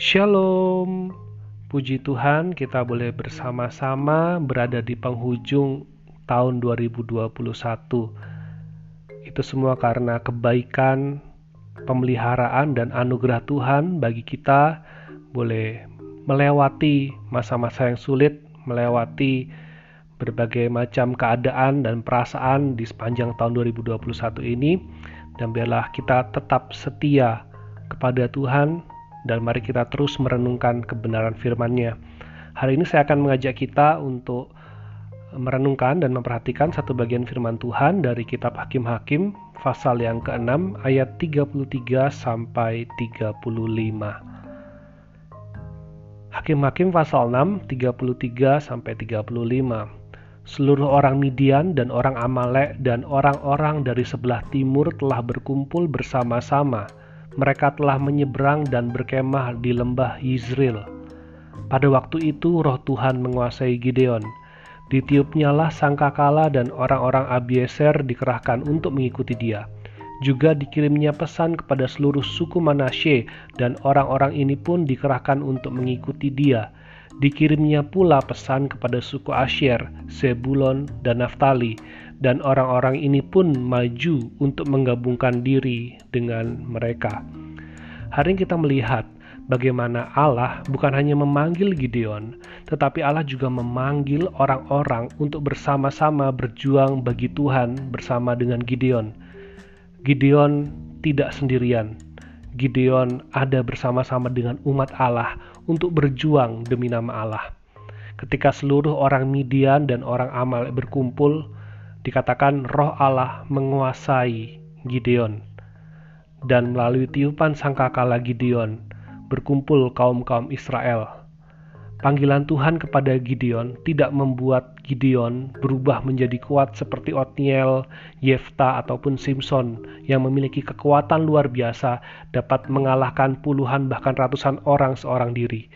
Shalom. Puji Tuhan, kita boleh bersama-sama berada di penghujung tahun 2021. Itu semua karena kebaikan, pemeliharaan dan anugerah Tuhan bagi kita boleh melewati masa-masa yang sulit, melewati berbagai macam keadaan dan perasaan di sepanjang tahun 2021 ini dan biarlah kita tetap setia kepada Tuhan dan mari kita terus merenungkan kebenaran firman-Nya. Hari ini saya akan mengajak kita untuk merenungkan dan memperhatikan satu bagian firman Tuhan dari kitab Hakim-Hakim pasal yang ke-6 ayat 33 sampai 35. Hakim-Hakim pasal 6 33 sampai 35. Seluruh orang Midian dan orang Amalek dan orang-orang dari sebelah timur telah berkumpul bersama-sama mereka telah menyeberang dan berkemah di lembah Yizril. Pada waktu itu roh Tuhan menguasai Gideon. Ditiupnyalah sangkakala dan orang-orang Abieser dikerahkan untuk mengikuti dia. Juga dikirimnya pesan kepada seluruh suku Manasye dan orang-orang ini pun dikerahkan untuk mengikuti dia. Dikirimnya pula pesan kepada suku Asher, Sebulon, dan Naftali dan orang-orang ini pun maju untuk menggabungkan diri dengan mereka. Hari ini kita melihat bagaimana Allah bukan hanya memanggil Gideon, tetapi Allah juga memanggil orang-orang untuk bersama-sama berjuang bagi Tuhan bersama dengan Gideon. Gideon tidak sendirian. Gideon ada bersama-sama dengan umat Allah untuk berjuang demi nama Allah. Ketika seluruh orang Midian dan orang Amal berkumpul, dikatakan roh Allah menguasai Gideon. Dan melalui tiupan sangkakala Gideon, berkumpul kaum-kaum Israel. Panggilan Tuhan kepada Gideon tidak membuat Gideon berubah menjadi kuat seperti Otniel, Yefta, ataupun Simpson yang memiliki kekuatan luar biasa dapat mengalahkan puluhan bahkan ratusan orang seorang diri.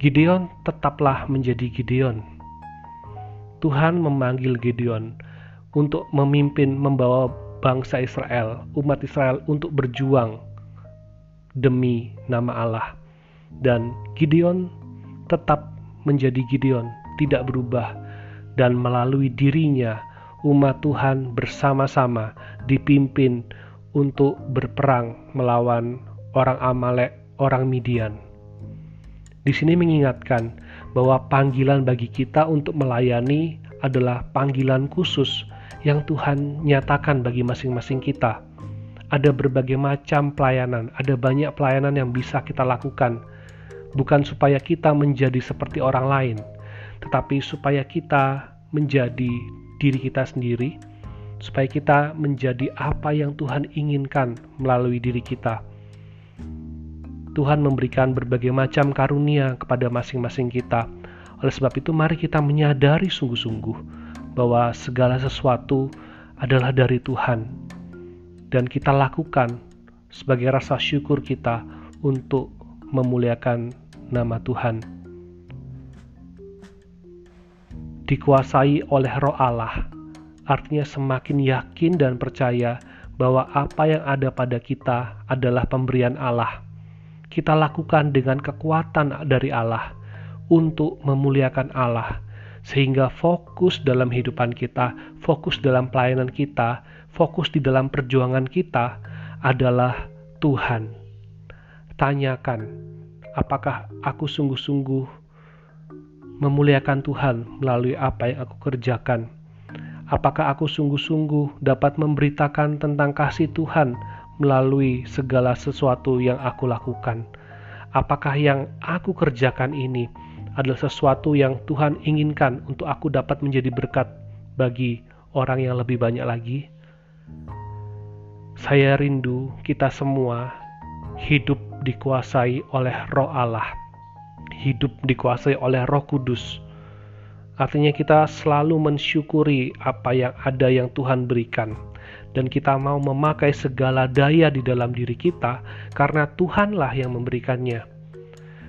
Gideon tetaplah menjadi Gideon Tuhan memanggil Gideon untuk memimpin membawa bangsa Israel, umat Israel untuk berjuang demi nama Allah. Dan Gideon tetap menjadi Gideon, tidak berubah dan melalui dirinya umat Tuhan bersama-sama dipimpin untuk berperang melawan orang Amalek, orang Midian. Di sini mengingatkan bahwa panggilan bagi kita untuk melayani adalah panggilan khusus yang Tuhan nyatakan bagi masing-masing kita. Ada berbagai macam pelayanan, ada banyak pelayanan yang bisa kita lakukan, bukan supaya kita menjadi seperti orang lain, tetapi supaya kita menjadi diri kita sendiri, supaya kita menjadi apa yang Tuhan inginkan melalui diri kita Tuhan memberikan berbagai macam karunia kepada masing-masing kita. Oleh sebab itu, mari kita menyadari sungguh-sungguh bahwa segala sesuatu adalah dari Tuhan, dan kita lakukan sebagai rasa syukur kita untuk memuliakan nama Tuhan. Dikuasai oleh Roh Allah, artinya semakin yakin dan percaya bahwa apa yang ada pada kita adalah pemberian Allah kita lakukan dengan kekuatan dari Allah untuk memuliakan Allah, sehingga fokus dalam kehidupan kita, fokus dalam pelayanan kita, fokus di dalam perjuangan kita adalah Tuhan. Tanyakan, apakah aku sungguh-sungguh memuliakan Tuhan melalui apa yang aku kerjakan? Apakah aku sungguh-sungguh dapat memberitakan tentang kasih Tuhan melalui segala sesuatu yang aku lakukan. Apakah yang aku kerjakan ini adalah sesuatu yang Tuhan inginkan untuk aku dapat menjadi berkat bagi orang yang lebih banyak lagi? Saya rindu kita semua hidup dikuasai oleh Roh Allah, hidup dikuasai oleh Roh Kudus. Artinya, kita selalu mensyukuri apa yang ada yang Tuhan berikan dan kita mau memakai segala daya di dalam diri kita karena Tuhanlah yang memberikannya.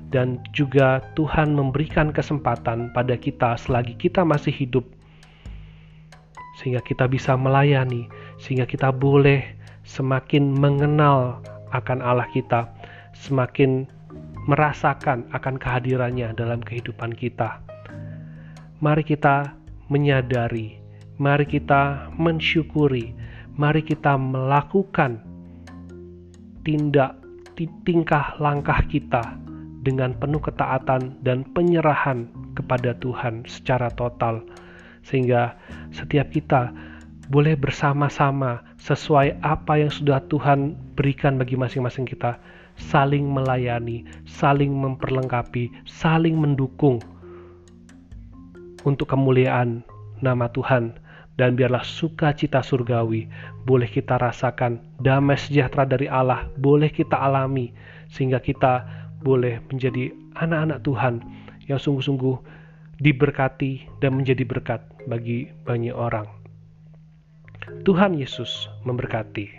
Dan juga Tuhan memberikan kesempatan pada kita selagi kita masih hidup sehingga kita bisa melayani, sehingga kita boleh semakin mengenal akan Allah kita, semakin merasakan akan kehadirannya dalam kehidupan kita. Mari kita menyadari, mari kita mensyukuri, mari kita melakukan tindak tingkah langkah kita dengan penuh ketaatan dan penyerahan kepada Tuhan secara total. Sehingga setiap kita boleh bersama-sama sesuai apa yang sudah Tuhan berikan bagi masing-masing kita. Saling melayani, saling memperlengkapi, saling mendukung untuk kemuliaan nama Tuhan dan biarlah sukacita surgawi boleh kita rasakan, damai sejahtera dari Allah boleh kita alami sehingga kita boleh menjadi anak-anak Tuhan yang sungguh-sungguh diberkati dan menjadi berkat bagi banyak orang. Tuhan Yesus memberkati.